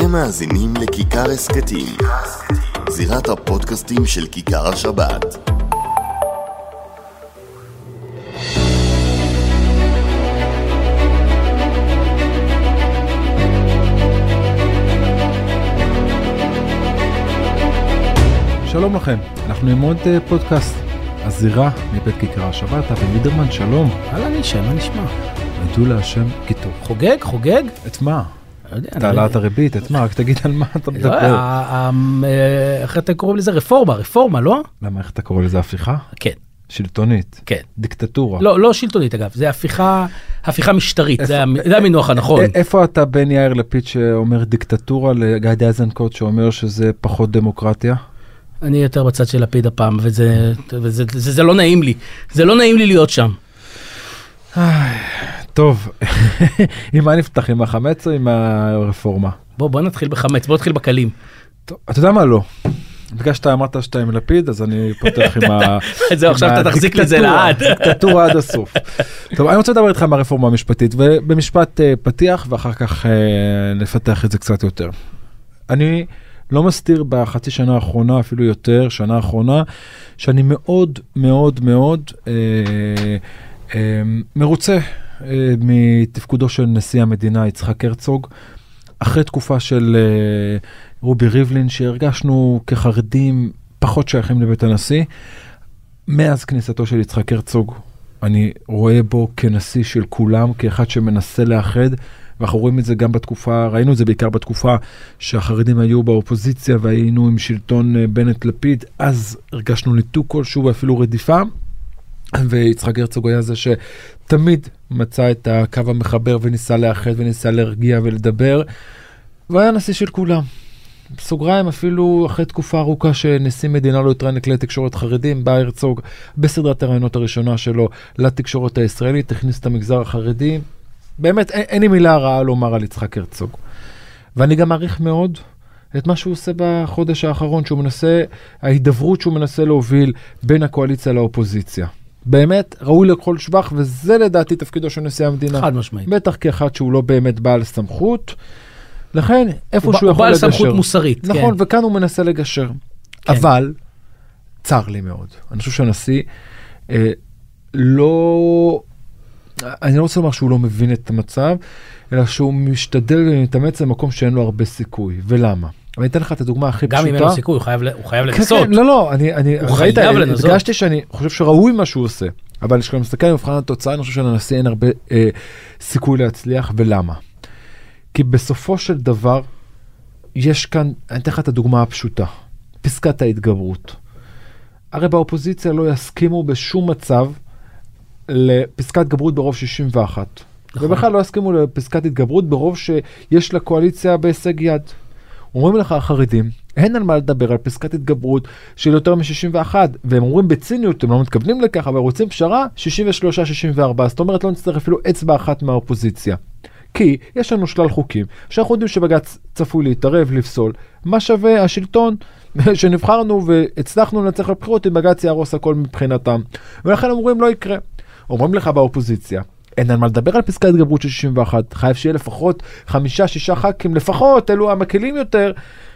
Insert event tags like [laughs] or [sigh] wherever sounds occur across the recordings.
אתם מאזינים לכיכר הסכתים, זירת הפודקאסטים של כיכר השבת. שלום לכם, אנחנו עם עוד אה, פודקאסט, הזירה מבית כיכר השבת, אבי לידרמן, שלום. אהלן אישה, מה נשמע? הודו להשם כי טוב. חוגג? חוגג? את מה? לא את אני- העלאת הריבית, את מה? רק תגיד על מה אתה לא, מדבר. אה, איך אתם קוראים לזה? רפורמה, רפורמה, לא? למה, איך אתה קורא לזה הפיכה? כן, שלטונית. כן. דיקטטורה. לא, לא שלטונית אגב, זה הפיכה, הפיכה משטרית, זה המ- זה המינוח הנכון. איפה אתה בין יאיר לפיד שאומר דיקטטורה לגדי איזנקוט שאומר שזה פחות דמוקרטיה? אני יותר בצד של לפיד הפעם, וזה וזה- זה זה לא נעים לי, זה לא נעים לי להיות שם. טוב, [laughs] עם מה נפתח? עם החמץ או עם הרפורמה? בוא, בוא נתחיל בחמץ, בוא נתחיל בקלים. טוב, אתה יודע מה לא. בגלל שאתה אמרת שאתה עם לפיד אז אני פותח עם ה... [laughs] זהו, עכשיו אתה תחזיק לזה לעד. דיקטטורה עד הסוף. [laughs] טוב, אני רוצה לדבר איתך על הרפורמה המשפטית ובמשפט אה, פתיח ואחר כך אה, נפתח את זה קצת יותר. אני לא מסתיר בחצי שנה האחרונה אפילו יותר שנה האחרונה שאני מאוד מאוד מאוד אה, מרוצה מתפקודו של נשיא המדינה יצחק הרצוג. אחרי תקופה של אה, רובי ריבלין שהרגשנו כחרדים פחות שייכים לבית הנשיא. מאז כניסתו של יצחק הרצוג אני רואה בו כנשיא של כולם, כאחד שמנסה לאחד, ואנחנו רואים את זה גם בתקופה, ראינו את זה בעיקר בתקופה שהחרדים היו באופוזיציה והיינו עם שלטון אה, בנט-לפיד, אז הרגשנו ניתוק כלשהו ואפילו רדיפה. ויצחק הרצוג היה זה שתמיד מצא את הקו המחבר וניסה לאחד וניסה להרגיע ולדבר, והיה נשיא של כולם. בסוגריים אפילו אחרי תקופה ארוכה שנשיא מדינה לא התראיין לכלי תקשורת חרדים, בא הרצוג בסדרת הראיונות הראשונה שלו לתקשורת הישראלית, הכניס את המגזר החרדי. באמת אין, אין לי מילה רעה לומר על יצחק הרצוג. ואני גם מעריך מאוד את מה שהוא עושה בחודש האחרון, שהוא מנסה, ההידברות שהוא מנסה להוביל בין הקואליציה לאופוזיציה. באמת ראוי לכל שבח, וזה לדעתי תפקידו של נשיא המדינה. חד משמעית. בטח כאחד שהוא לא באמת בעל סמכות. לכן, איפה הוא שהוא הוא יכול בעל לגשר. סמכות מוסרית. נכון, כן. וכאן הוא מנסה לגשר. כן. אבל, צר לי מאוד. אני חושב שהנשיא אה, לא... אני לא רוצה לומר שהוא לא מבין את המצב, אלא שהוא משתדל ומתאמץ למקום שאין לו הרבה סיכוי. ולמה? אני אתן לך את הדוגמה הכי גם פשוטה. אם אין לו סיכוי, הוא חייב הוא חייב כן, לנסות. כן, לא, לא, אני, אני, הוא ראית, חייב לנסות. הדגשתי שאני חושב שראוי מה שהוא עושה, אבל כשאתה מסתכל על מבחן התוצאה, אני חושב שלנשיא אין הרבה אה, סיכוי להצליח, ולמה? כי בסופו של דבר, יש כאן, אני אתן לך את הדוגמה הפשוטה, פסקת ההתגברות. הרי באופוזיציה לא יסכימו בשום מצב לפסקת התגברות ברוב 61. נכון. ובכלל לא יסכימו לפסקת התגברות ברוב שיש לקואליציה בהישג יד. אומרים לך החרדים, אין על מה לדבר על פסקת התגברות של יותר מ-61, והם אומרים בציניות, הם לא מתכוונים לכך, אבל רוצים פשרה 63-64, זאת אומרת לא נצטרך אפילו אצבע אחת מהאופוזיציה. כי יש לנו שלל חוקים שאנחנו יודעים שבג"ץ צפוי להתערב, לפסול. מה שווה השלטון [laughs] שנבחרנו והצלחנו לנצח בבחירות אם בג"ץ יהרוס הכל מבחינתם. ולכן אומרים לא יקרה. אומרים לך באופוזיציה, אין על מה לדבר על פסקת התגברות של 61, חייב שיהיה לפחות חמישה שישה ח"כים לפחות, אלו המקלים יותר,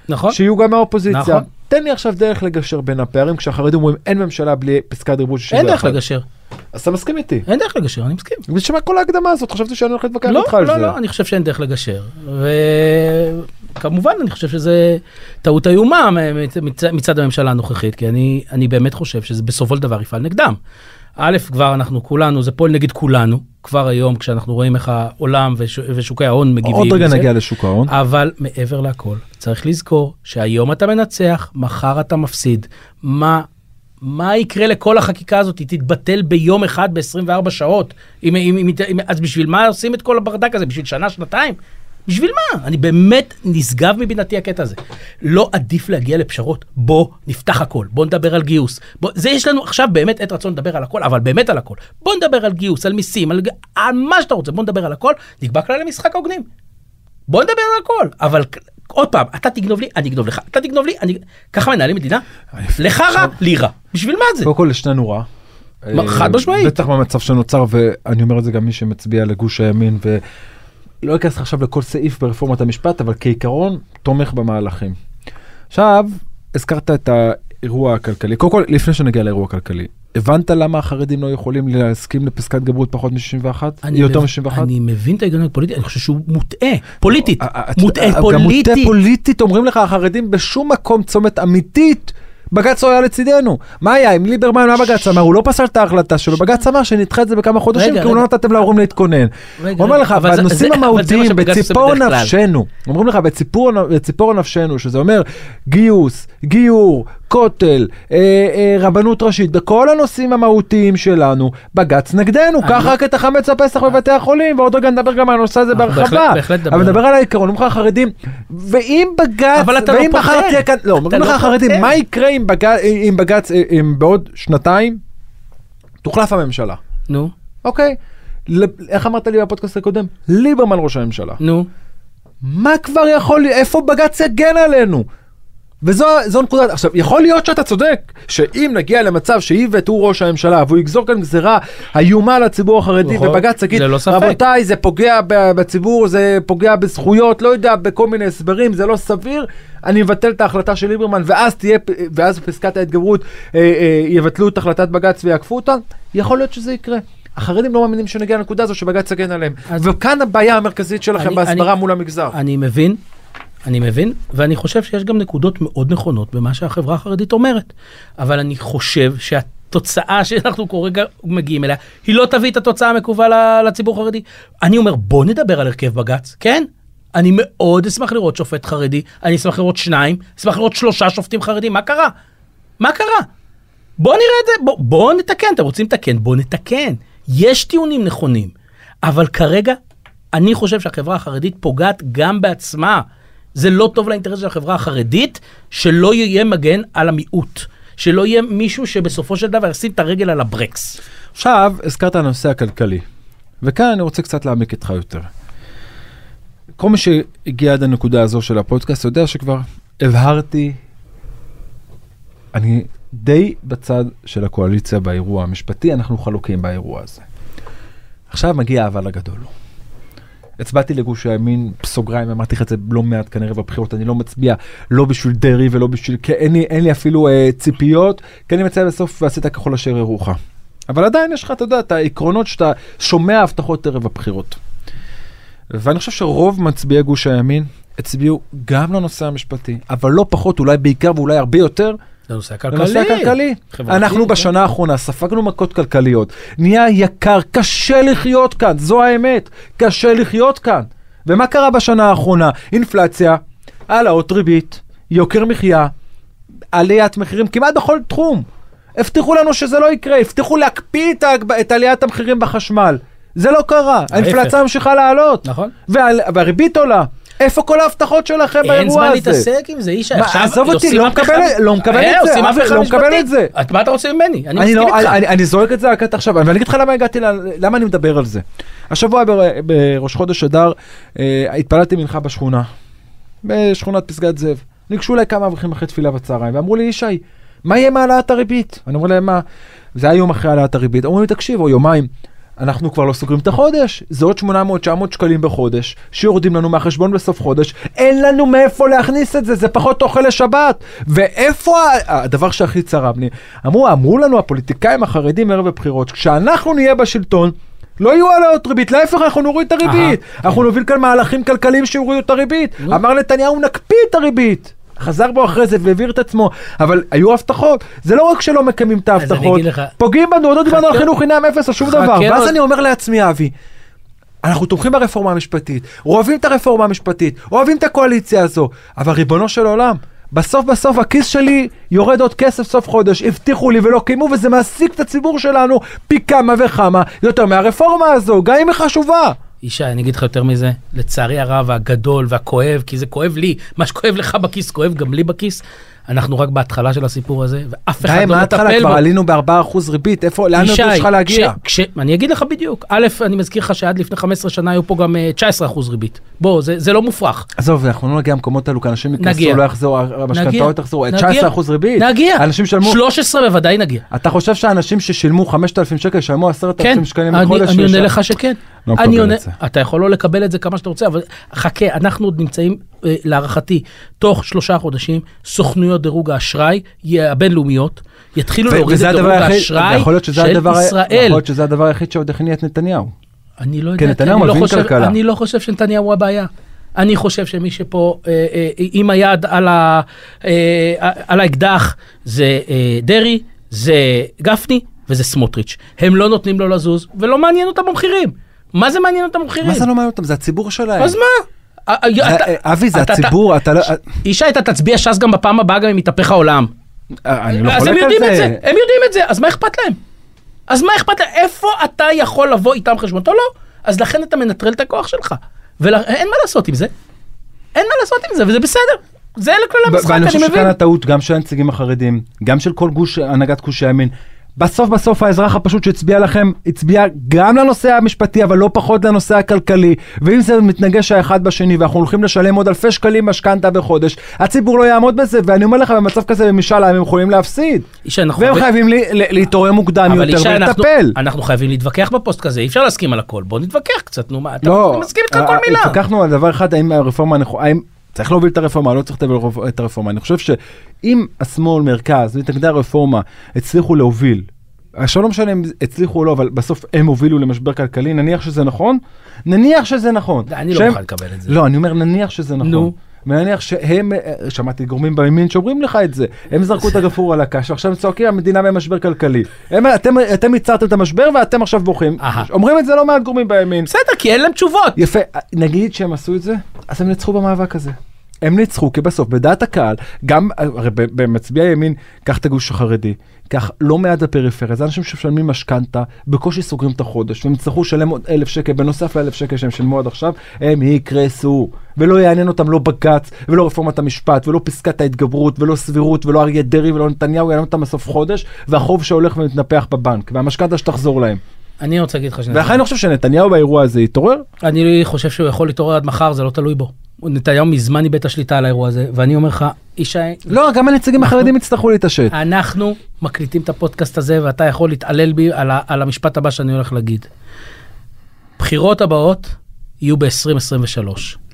נכון? שיהיו גם מהאופוזיציה. נכון. תן לי עכשיו דרך לגשר בין הפערים כשהחרדים אומרים אין ממשלה בלי פסקת התגברות של 61. אין דרך לגשר. אז אתה מסכים איתי. אין דרך לגשר, אני מסכים. בשביל כל ההקדמה הזאת? חשבתי שאני הולך להתווכח לא, איתך על לא, זה. לא, אני חושב שאין דרך לגשר. וכמובן, אני חושב שזה טעות איומה מצ- מצ- מצד הממשלה הנוכחית, כי אני, אני באמת חושב שזה בסופו של דבר יפעל נגדם. א', כבר אנחנו כולנו, זה פועל נגד כולנו, כבר היום כשאנחנו רואים איך העולם וש, ושוקי ההון מגיבים. עוד רגע. נגיע לשוק ההון. אבל מעבר לכל, צריך לזכור שהיום אתה מנצח, מחר אתה מפסיד. מה, מה יקרה לכל החקיקה הזאת? היא תתבטל ביום אחד ב-24 שעות. אם, אם, אם, אם, אז בשביל מה עושים את כל הברדק הזה? בשביל שנה, שנתיים? בשביל מה? אני באמת נשגב מבינתי הקטע הזה. לא עדיף להגיע לפשרות? בוא נפתח הכל, בוא נדבר על גיוס. בוא, זה יש לנו עכשיו באמת עת רצון לדבר על הכל, אבל באמת על הכל. בוא נדבר על גיוס, על מיסים, על, על מה שאתה רוצה, בוא נדבר על הכל, נקבע כללי משחק הוגנים. בוא נדבר על הכל, אבל עוד פעם, אתה תגנוב לי, אני אגנוב לך, אתה תגנוב לי, אני... ככה מנהלים מדינה? לך רע, לי רע. בשביל מה זה? קודם כל לשנינו רע. חד משמעית. בטח במצב שנוצר, ואני אומר את זה גם מי שמצביע לגוש הימין, לא אכנס עכשיו לכל סעיף ברפורמת המשפט, אבל כעיקרון, תומך במהלכים. עכשיו, הזכרת את האירוע הכלכלי. קודם כל, לפני שנגיע לאירוע הכלכלי, הבנת למה החרדים לא יכולים להסכים לפסקת גברות פחות מ-61? אני יותר מב- מ-61? אני מבין את ההיגיון הפוליטי, אני חושב שהוא מוטעה, פוליטית, אה, אה, מוטעה אה, גם מוטעה פוליטית. פוליטית, אומרים לך החרדים בשום מקום צומת אמיתית. בג"ץ לא היה לצידנו. מה היה עם ליברמן, מה בג"ץ אמר? הוא לא פסל את ההחלטה שלו, בג"ץ אמר שנדחה את זה בכמה חודשים, כי הוא לא. נתתם להורים להתכונן. הוא אומר לך, בנושאים המהותיים, שבג"ץ עושה בציפור. נפשנו, אומרים לך, בציפור נפשנו, שזה אומר גיוס, גיור, כותל, אה, אה, רבנות ראשית, בכל הנושאים המהותיים שלנו, בג"ץ נגדנו, קח רק את החמץ הפסח בבתי החולים, ועוד רגע נדבר גם על הנושא הזה אנחנו בהרחבה. בהחלט- נדבר. אבל נדבר על העיקרון, אומרים לך החרדים, ואם בג"ץ, אבל אתה לא ואם מחר פותר. תהיה כאן, לא, אומרים לך לא החרדים, פותר. מה יקרה אם בג"ץ, אם בג"ץ, אם בעוד שנתיים, תוחלף הממשלה, נו, אוקיי? איך אמרת לי בפודקאסט הקודם? ליברמן ראש הממשלה. נו. מה כבר יכול? איפה בג"ץ יגן עלינו? וזו זו נקודת, עכשיו יכול להיות שאתה צודק, שאם נגיע למצב שאיווט הוא ראש הממשלה והוא יגזור כאן גזירה איומה על הציבור החרדי נכון, ובג"ץ יגיד, לא. רבותיי זה פוגע בציבור, זה פוגע בזכויות, לא יודע, בכל מיני הסברים, זה לא סביר, אני מבטל את ההחלטה של ליברמן ואז תהיה, ואז פסקת ההתגברות אה, אה, יבטלו את החלטת בג"ץ ויעקפו אותה, יכול להיות שזה יקרה. החרדים לא מאמינים שנגיע לנקודה הזו שבג"ץ יגן עליהם. אז- וכאן הבעיה המרכזית שלכם אני- בהסברה אני- מול המגזר. אני מבין, אני מבין, ואני חושב שיש גם נקודות מאוד נכונות במה שהחברה החרדית אומרת. אבל אני חושב שהתוצאה שאנחנו כרגע מגיעים אליה, היא לא תביא את התוצאה המקווה ל- לציבור החרדי. אני אומר, בוא נדבר על הרכב בג"ץ, כן? אני מאוד אשמח לראות שופט חרדי, אני אשמח לראות שניים, אשמח לראות שלושה שופטים חרדים, מה קרה? מה קרה? בוא נראה את זה, בוא, בוא נתקן, אתם רוצים לתקן, בוא נתקן. יש טיעונים נכונים, אבל כרגע אני חושב שהחברה החרדית פוגעת גם בעצמה. זה לא טוב לאינטרס של החברה החרדית, שלא יהיה מגן על המיעוט. שלא יהיה מישהו שבסופו של דבר ישים את הרגל על הברקס. עכשיו, הזכרת הנושא הכלכלי, וכאן אני רוצה קצת להעמיק איתך יותר. כל מי שהגיע עד הנקודה הזו של הפודקאסט יודע שכבר הבהרתי, אני די בצד של הקואליציה באירוע המשפטי, אנחנו חלוקים באירוע הזה. עכשיו מגיע האבל הגדול. הצבעתי לגוש הימין, בסוגריים, אמרתי לך את זה לא מעט כנראה בבחירות, אני לא מצביע לא בשביל דרעי ולא בשביל, כי אין לי, אין לי אפילו אה, ציפיות, כי אני מציע בסוף ועשית ככל אשר ירוחך. אבל עדיין יש לך, אתה יודע, את העקרונות שאתה שומע הבטחות ערב הבחירות. ואני חושב שרוב מצביעי גוש הימין הצביעו גם לנושא המשפטי, אבל לא פחות, אולי בעיקר ואולי הרבה יותר, זה נושא הכלכלי. לנושא הכלכלי. אנחנו כן. בשנה האחרונה ספגנו מכות כלכליות, נהיה יקר, קשה לחיות כאן, זו האמת, קשה לחיות כאן. ומה קרה בשנה האחרונה? אינפלציה, העלאות ריבית, יוקר מחיה, עליית מחירים כמעט בכל תחום. הבטיחו לנו שזה לא יקרה, הבטיחו להקפיא את, ההגב... את עליית המחירים בחשמל. זה לא קרה, האינפלציה ממשיכה לעלות. נכון. וה... והריבית עולה. איפה כל ההבטחות שלכם אין באירוע זמן הזה? להתעסק עם זה. מה, עכשיו עזוב אותי, לא מקבל- לא מקבל אה, את זה, לא מקבל. את זה. את- מה אתה רוצה ממני? אני מסכים לא, איתך. אני, זורק את זה רק עכשיו, ואני אגיד לך למה הגעתי, למה אני מדבר על זה. השבוע בר, בראש חודש אדר אה, התפללתי מנחה בשכונה, בשכונת פסגת זאב. ניגשו אליי כמה אברכים אחרי תפילה בצהריים, ואמרו לי, ישי, מה יהיה עם העלאת הריבית? אני אומר להם, מה? זה היה יום אחרי העלאת הריבית. אמרו לי, תקשיב, או יומיים. אנחנו כבר לא סוגרים את החודש, זה עוד 800-900 שקלים בחודש, שיורדים לנו מהחשבון בסוף חודש, אין לנו מאיפה להכניס את זה, זה פחות אוכל לשבת. ואיפה הדבר שהכי צרם לי? אמרו, אמרו לנו הפוליטיקאים החרדים ערב הבחירות, כשאנחנו נהיה בשלטון, לא יהיו העלאות ריבית, להפך אנחנו נוריד את הריבית. אנחנו נוביל כאן מהלכים כלכליים שיורידו את הריבית. אמר נתניהו, נקפיא את הריבית. חזר בו אחרי זה והבהיר את עצמו, אבל היו הבטחות, זה לא רק שלא מקיימים את ההבטחות, לך- פוגעים בנו, עוד לא דיברנו על חינוך חינם אפס או שום דבר, ואז אני אומר לעצמי, אבי, אנחנו תומכים ברפורמה המשפטית, אוהבים את הרפורמה המשפטית, אוהבים את הקואליציה הזו, אבל ריבונו של עולם, בסוף בסוף הכיס שלי יורד עוד כסף סוף חודש, הבטיחו לי ולא קיימו, וזה מעסיק את הציבור שלנו פי כמה וכמה יותר מהרפורמה הזו, גם אם היא חשובה. ישי, אני אגיד לך יותר מזה, לצערי הרב הגדול והכואב, כי זה כואב לי, מה שכואב לך בכיס כואב גם לי בכיס. אנחנו רק בהתחלה של הסיפור הזה, ואף אחד די, לא מה ההתחלה? מטפל כבר בו. עלינו ב-4% ריבית, איפה, לאן עוד יש לך להגיע? כש, כש, אני אגיד לך בדיוק, א', אני מזכיר לך שעד לפני 15 שנה היו פה גם אה, 19% ריבית. בוא, זה, זה לא מופרך. עזוב, אנחנו לא נגיע למקומות האלו, כי אנשים ייכנסו, נגיע. לא יחזרו, המשכנתאות יחזרו, נגיע. 19% ריבית. נגיע. אנשים שלמו, 13 בוודאי נגיע. אתה חושב שאנשים ששילמו 5,000 שקל ישלמו 10,000 כן, שקלים בחודש? אני עונה לך שכן. לא אני עונה, את. אתה יכול לא לקבל את זה כמה שאתה רוצה, אבל חכה, אנחנו עוד נמצאים, אה, להערכתי, תוך שלושה חודשים, סוכנויות דירוג האשראי הבינלאומיות יתחילו ו- להוריד את דירוג האשראי של הדבר ישראל. יכול להיות שזה הדבר היחיד שעוד הכניע את נתניהו. אני לא יודע, כי אני לא חושב-. אני לא חושב שנתניהו הוא הבעיה. אני חושב שמי שפה אה, אה, עם היד על, ה, אה, על האקדח זה אה, דרעי, זה גפני וזה סמוטריץ'. הם לא נותנים לו לזוז ולא מעניין אותם המחירים. מה זה מעניין אותם המחירים? מה זה לא מעניין אותם? זה הציבור שלהם. אז מה? אה, אה, זה- אבי, זה הציבור, אתה לא... ישי, אתה תצביע ש"ס גם בפעם הבאה גם אם יתהפך העולם. אני לא אז הם חולק יודעים על את זה, זה. הם יודעים את זה, אז מה אכפת להם? אז מה אכפת להם? איפה אתה יכול לבוא איתם חשבון? אתה לא. אז לכן אתה מנטרל את הכוח שלך. ואין מה לעשות עם זה. אין מה לעשות עם זה, וזה בסדר. זה אלה כללי ו- המשחק, ואני אני חושב מבין. שכאן הטעות גם של הנציגים החרדים, גם של כל גוש, הנהגת גוש הימין. בסוף בסוף האזרח הפשוט שהצביע לכם, הצביע גם לנושא המשפטי, אבל לא פחות לנושא הכלכלי. ואם זה מתנגש האחד בשני, ואנחנו הולכים לשלם עוד אלפי שקלים משכנתה בחודש, הציבור לא יעמוד בזה, ואני אומר לך, במצב כזה במשאל העם הם יכולים להפסיד. ישי, אנחנו והם חייבים- להתעורר מוקדם יותר אנחנו- ולטפל. אנחנו חייבים להתווכח בפוסט כזה, אי אפשר להסכים על הכל. בוא נתווכח קצת, נו מה, אתה לא, מסכים איתך על אה, כל מילה. התווכחנו על דבר אחד, האם הרפורמה נכונה, האם צריך להוביל את הרפורמה, לא צריך להוביל את הרפורמה. אני חושב שאם השמאל, מרכז, מתנגדי הרפורמה הצליחו להוביל, עכשיו לא משנה אם הצליחו או לא, אבל בסוף הם הובילו למשבר כלכלי, נניח שזה נכון, נניח שזה נכון. אני לא שהם- מוכן לקבל את זה. לא, אני אומר נניח שזה נכון. נו. ונניח שהם, אה, שמעתי גורמים בימין שאומרים לך את זה, הם זרקו את הגפרור על הקש, ועכשיו הם צועקים המדינה במשבר כלכלי. הם, אתם, אתם ייצרתם את המשבר ואתם עכשיו בוכים. אומרים את זה לא מעט גורמים בימין. בסדר, כי אין להם תשובות. יפה, נגיד שהם עשו את זה, אז הם ניצחו במאבק הזה. הם ניצחו, כי בסוף, בדעת הקהל, גם, הרי ב- במצביעי ימין, קח את הגוש החרדי, קח לא מעט בפריפריה, זה אנשים שמשלמים משכנתה, בקושי סוגרים את החודש, והם יצטרכו לשלם עוד אלף שקל, בנוסף לאלף שקל שהם שילמו עד עכשיו, הם יקרסו. ולא יעניין אותם לא בג"ץ, ולא רפורמת המשפט, ולא פסקת ההתגברות, ולא סבירות, ולא אריה דרעי, ולא נתניהו, יעניין אותם בסוף חודש, והחוב שהולך ומתנפח בבנק, והמשכנתה שתחזור להם. אני רוצה להגיד לך שני ולכן אני חושב שנתניהו באירוע הזה יתעורר, אני חושב שהוא יכול להתעורר עד מחר, זה לא תלוי בו. נתניהו מזמן איבד את השליטה על האירוע הזה, ואני אומר לך, ישי, לא, גם הנציגים החרדים יצטרכו להתעשת. אנחנו מקליטים את הפודקאסט הזה, ואתה יכול להתעלל בי על, ה- על המשפט הבא שאני הולך להגיד. בחירות הבאות יהיו ב-2023,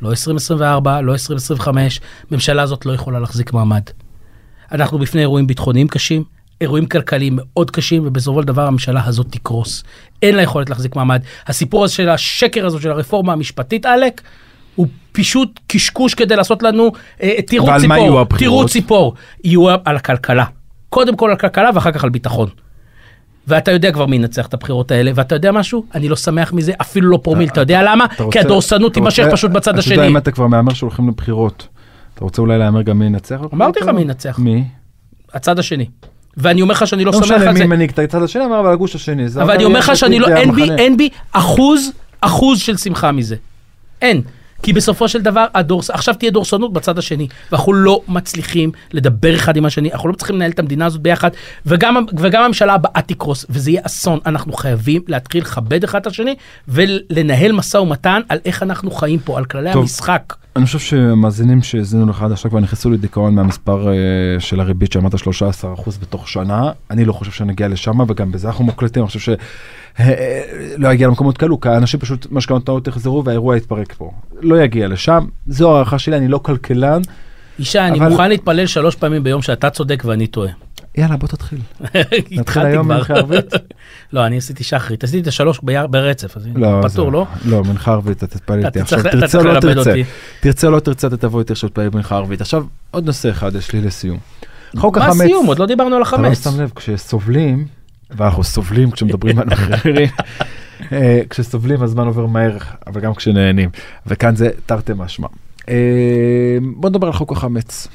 לא 2024, לא 2025, ממשלה הזאת לא יכולה להחזיק מעמד. אנחנו בפני אירועים ביטחוניים קשים, אירועים כלכליים מאוד קשים, ובסופו של דבר הממשלה הזאת תקרוס. אין לה יכולת להחזיק מעמד. הסיפור הזה של השקר הזאת של הרפורמה המשפטית, עלק, פשוט קשקוש כדי לעשות לנו אה, ועל ציפור. מה יהיו הבחירות? תירוץ ציפור. יהיו על הכלכלה. קודם כל על כלכלה ואחר כך על ביטחון. ואתה יודע כבר מי ינצח את הבחירות האלה, ואתה יודע משהו? אני לא שמח מזה, אפילו לא פרומיל, אתה יודע למה? אתה כי הדורסנות אתה תימשך פשוט בצד אתה השני. יודע אם אתה כבר מהמר שהולכים לבחירות. אתה רוצה אולי להמר גם מי ינצח? אמרתי לך? מי ינצח. מי? הצד השני. ואני אומר לך שאני לא לא שמח משנה על מי זה. מנהיג את הצד השני, אמר אבל הגוש השני. אבל אני אומר לך שאני לא. אין בי אחוז, אחוז של שמחה מזה. אין. כי בסופו של דבר, הדורס... עכשיו תהיה דורסנות בצד השני, ואנחנו לא מצליחים לדבר אחד עם השני, אנחנו לא מצליחים לנהל את המדינה הזאת ביחד, וגם, וגם הממשלה הבאה תקרוס, וזה יהיה אסון. אנחנו חייבים להתחיל לכבד אחד את השני, ולנהל משא ומתן על איך אנחנו חיים פה, על כללי טוב. המשחק. אני חושב שהמאזינים שהאזינו לך עד עכשיו כבר נכנסו לדיכאון מהמספר אה, של הריבית שאמרת 13% בתוך שנה. אני לא חושב שנגיע לשם וגם בזה אנחנו מוקלטים, אני חושב שלא יגיע למקומות כאלו, כי האנשים פשוט משכנתאות יחזרו והאירוע יתפרק פה. לא יגיע לשם, זו הערכה שלי, אני לא כלכלן. ישי, אני אבל- מוכן להתפלל שלוש פעמים ביום שאתה צודק ואני טועה. יאללה בוא תתחיל. [laughs] התחלתי היום. מנחה ערבית? [laughs] לא, אני עשיתי שחרית, עשיתי את השלוש ברצף, אז לא, פטור, לא? לא, מנחה ערבית, אתה תתפלל איתי עכשיו, תרצה או לא תרצה. תרצה או לא תרצה, אתה תבוא איתי עכשיו להתפלל מנחה ערבית. עכשיו, עוד נושא אחד יש לי לסיום. חוק מה החמץ, הסיום? עוד לא דיברנו על אתה לא החמץ. שם לב, כשסובלים, ואנחנו סובלים כשמדברים על אחרים, [laughs] אה, כשסובלים הזמן עובר מהר, אבל גם כשנהנים, וכאן זה תרתי משמע. אה, בוא נדבר על חוק החמץ.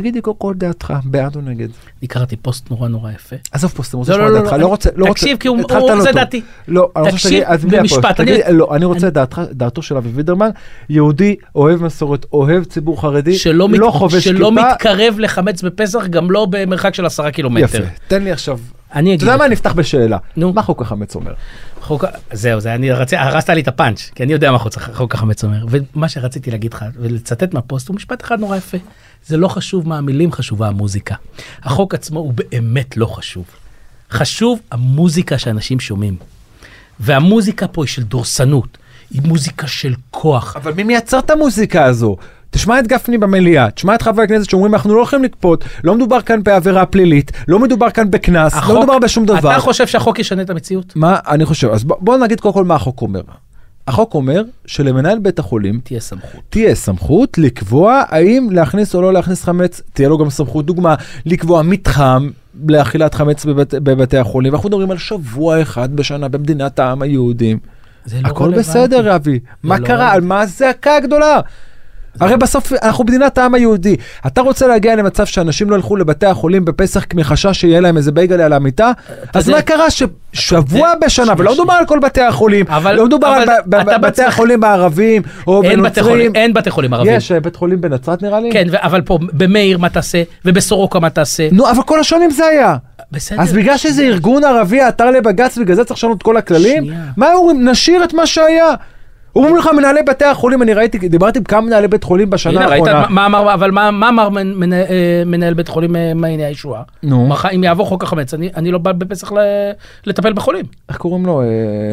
תגידי קודם כל דעתך, בעד או נגד? אני קראתי פוסט נורא נורא יפה. עזוב פוסט, אני רוצה לא, לשמוע לא, את דעתך, לא, לא רוצה, לא רוצה, תקשיב, כי הוא- לא זה טוב. דעתי. לא, אני רוצה שתגיד, עזבי במשפט, הפוסט, לא, אני רוצה דעתך, דעתו של אבי וידרמן, יהודי, אוהב מסורת, אוהב ציבור חרדי, שלא לא חובש שלא כיפה. מתקרב לחמץ בפסח, גם לא במרחק של עשרה קילומטר. יפה, תן לי עכשיו, אני אתה אגיד יודע לך. מה, נפתח בשאלה, נו. מה חוק החמץ אומר? חוק, זהו, זה אני רציתי, הרסת לי את הפאנץ', כי אני יודע מה חוק החמץ אומר. ומה שרציתי להגיד לך, ולצטט מהפוסט, הוא משפט אחד נורא יפה. זה לא חשוב מה המילים, חשובה המוזיקה. החוק עצמו הוא באמת לא חשוב. חשוב המוזיקה שאנשים שומעים. והמוזיקה פה היא של דורסנות, היא מוזיקה של כוח. אבל מי מייצר את המוזיקה הזו? תשמע את גפני במליאה, תשמע את חברי הכנסת שאומרים אנחנו לא הולכים לכפות, לא מדובר כאן בעבירה פלילית, לא מדובר כאן בקנס, לא מדובר בשום דבר. אתה חושב שהחוק ישנה את המציאות? מה אני חושב, אז בוא, בוא נגיד קודם כל מה החוק אומר. החוק אומר שלמנהל בית החולים תהיה סמכות. תהיה סמכות לקבוע האם להכניס או לא להכניס חמץ, תהיה לו גם סמכות, דוגמה, לקבוע מתחם לאכילת חמץ בבית, בבתי החולים. אנחנו מדברים על שבוע אחד בשנה במדינת העם היהודים. זה לא הכל רלוונטי. בסדר, אבי. מה לא קרה? רלוונטי. על מה הזעקה הגדולה? הרי בסוף אנחנו מדינת העם היהודי. אתה רוצה להגיע למצב שאנשים לא ילכו לבתי החולים בפסח מחשש שיהיה להם איזה בייגלה על המיטה? אז מה קרה ששבוע בשנה, ולא מדובר. על כל בתי החולים, לא מדובר על בתי החולים הערבים, או בנוצרים. אין בתי חולים ערבים. יש אה, בית חולים בנצרת נראה לי? כן, אבל פה במאיר מה תעשה, ובסורוקה מה תעשה. נו, אבל כל השנים זה היה. בסדר. אז בגלל שזה ארגון ערבי עתר לבג"ץ, בגלל זה צריך לשנות את כל הכללים? מה אומרים? נשאיר את מה שהיה. אומרים לך מנהלי בתי החולים, אני ראיתי, דיברתי עם כמה מנהלי בית חולים בשנה הנה, ראית האחרונה. מה- מה אמר, אבל מה מה אמר מנ- מנ- אה, מנהל בית חולים אה, מעייני הישועה? נו. אם יעבור חוק החמץ, אני אני לא בא בפסח ל- לטפל בחולים. איך קוראים לו? אה,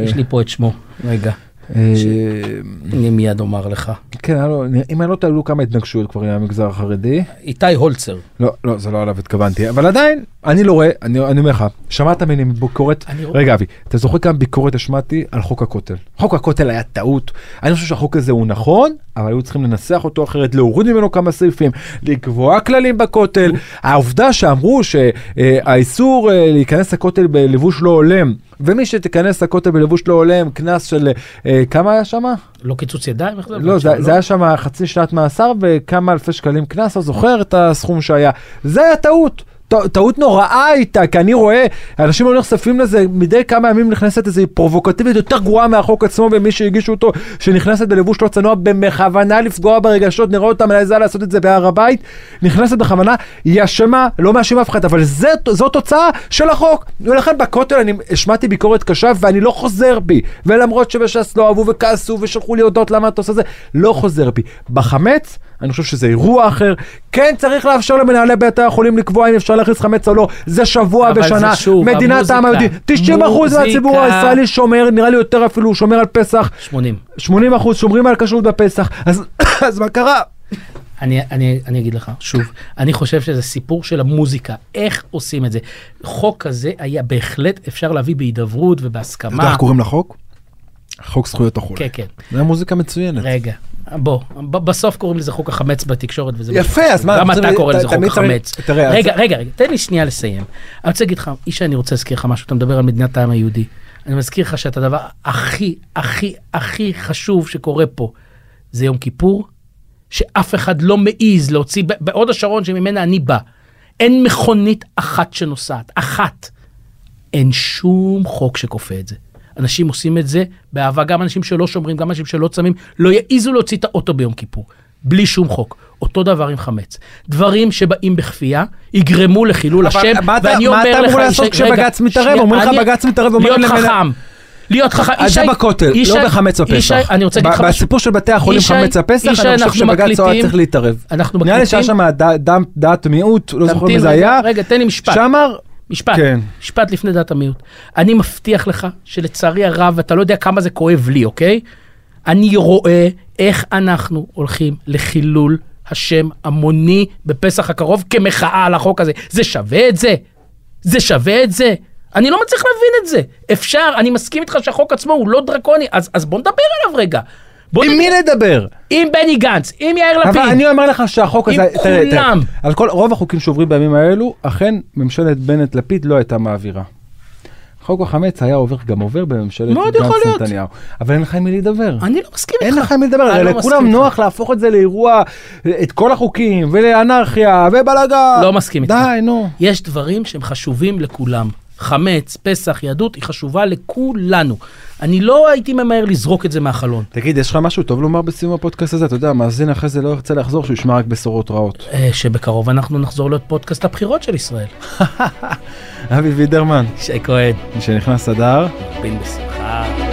יש לי פה את שמו. רגע, אני מיד אומר לך. כן, לו- אם אני לא היו כמה התנגשויות כבר עם המגזר החרדי. איתי הולצר. לא, לא, זה לא עליו התכוונתי, אבל עדיין, אני לא רואה, אני אומר לך, שמעת ממני ביקורת. רגע אבי, אתה זוכר כמה ביקורת השמעתי על חוק הכותל? חוק הכותל היה טעות, אני חושב שהחוק הזה הוא נכון, אבל היו צריכים לנסח אותו אחרת, להוריד ממנו כמה סעיפים, לקבוע כללים בכותל, העובדה שאמרו שהאיסור אה, להיכנס לכותל בלבוש לא הולם, ומי שתיכנס לכותל בלבוש לא הולם, קנס של, אה, כמה היה שם? לא קיצוץ ידיים? זה? לא, זה, זה היה שם חצי שנת מאסר וכמה אלפי שקלים קנס, לא זוכר את הסכום שהיה. זה היה טעות. טעות נוראה הייתה, כי אני רואה, אנשים לא נחשפים לזה, מדי כמה ימים נכנסת איזו פרובוקטיבית יותר גרועה מהחוק עצמו, ומי שהגישו אותו, שנכנסת בלבוש לא צנוע בכוונה לפגוע ברגשות, נראה אותה מעזה לעשות את זה בהר הבית, נכנסת בכוונה, היא אשמה, לא מאשים אף אחד, אבל זה, זו תוצאה של החוק. ולכן בכותל אני השמעתי ביקורת קשה, ואני לא חוזר בי. ולמרות שבש"ס לא אהבו וכעסו ושלחו לי הודעות למה אתה עושה זה, לא חוזר בי. בחמץ, אני חושב שזה אירוע אחר. כן צריך לאפשר למנהלי בתי החולים לקבוע אם אפשר להכניס חמץ או לא. זה שבוע אבל זה בשנה. שוב, מדינת העם. היהודי. 90 אחוז מוזיקה. מהציבור הישראלי שומר, נראה לי יותר אפילו, שומר על פסח. 80. 80 אחוז שומרים על כשרות בפסח. אז, [coughs] אז מה קרה? אני, אני, אני אגיד לך, שוב, אני חושב שזה סיפור של המוזיקה, איך עושים את זה. חוק כזה היה בהחלט אפשר להביא בהידברות אתה יודע ובהסכמה. איך קוראים לחוק? חוק זכויות החולה. כן, כן. זה מוזיקה מצוינת. רגע, בוא, בסוף קוראים לזה חוק החמץ בתקשורת וזה... יפה. אז מה, גם אתה קורא לזה חוק החמץ. רגע, רגע, רגע, תן לי שנייה לסיים. אני רוצה להגיד לך, איש אני רוצה להזכיר לך משהו, אתה מדבר על מדינת העם היהודי. אני מזכיר לך שאת הדבר הכי, הכי, הכי חשוב שקורה פה, זה יום כיפור, שאף אחד לא מעז להוציא, בהוד השרון שממנה אני בא, אין מכונית אחת שנוסעת, אחת. אין שום חוק שכופה את זה. אנשים עושים את זה באהבה, גם אנשים שלא שומרים, גם אנשים שלא צמים, לא יעזו להוציא את האוטו ביום כיפור, בלי שום חוק. אותו דבר עם חמץ. דברים שבאים בכפייה יגרמו לחילול השם, מה אתה- ואני מה אומר אתה לך... אמור ישי- לעשות כשבג"ץ מתערב? אומרים לך בג"ץ מתערב להיות חכם. להיות חכם. אז זה בכותל, לא בחמץ בפסח. ישי, אני רוצה להגיד לך משהו. בסיפור של בתי החולים חמץ בפסח, ישי, אני חושב אנחנו שבג"ץ היה מקליטים- צריך להתערב. אנחנו נראה לי שהיה מקליטים- שם דעת מיעוט, לא זוכר מי זה רגע, היה. רגע, תן לי משפט. שאמר, משפט, כן. משפט לפני דעת המיעוט. אני מבטיח לך שלצערי הרב, אתה לא יודע כמה זה כואב לי, אוקיי? אני רואה איך אנחנו הולכים לחילול השם המוני בפסח הקרוב כמחאה על החוק הזה. זה שווה את זה? זה שווה את זה? אני לא מצליח להבין את זה. אפשר, אני מסכים איתך שהחוק עצמו הוא לא דרקוני, אז, אז בוא נדבר עליו רגע. בוא עם מי לדבר? עם בני גנץ, עם יאיר לפיד. אבל אני אומר לך שהחוק עם הזה, תראה, כולם. על כל רוב החוקים שעוברים בימים האלו, אכן ממשלת בנט-לפיד לא הייתה מעבירה. חוק החמץ היה עובר גם עובר בממשלת להיות. גנץ-נתניהו. אבל אין לך עם מי לדבר. אני לא מסכים אין איתך. לך עם מי לדבר, הרי לא לכולם נוח. להפוך את זה לאירוע, את כל החוקים, ולאנרכיה, ובלאגה. לא מסכים איתך. די, נו. יש דברים שהם חשובים לכולם. חמץ, פסח, יהדות, היא חשובה לכולנו. אני לא הייתי ממהר לזרוק את זה מהחלון. תגיד, יש לך משהו טוב לומר בסיום הפודקאסט הזה? אתה יודע, מאזין אחרי זה לא ירצה לחזור, שהוא ישמע רק בשורות רעות. אה, שבקרוב אנחנו נחזור להיות פודקאסט הבחירות של ישראל. [laughs] אבי וידרמן, שי כהן, משנכנס אדר. בין בשמחה.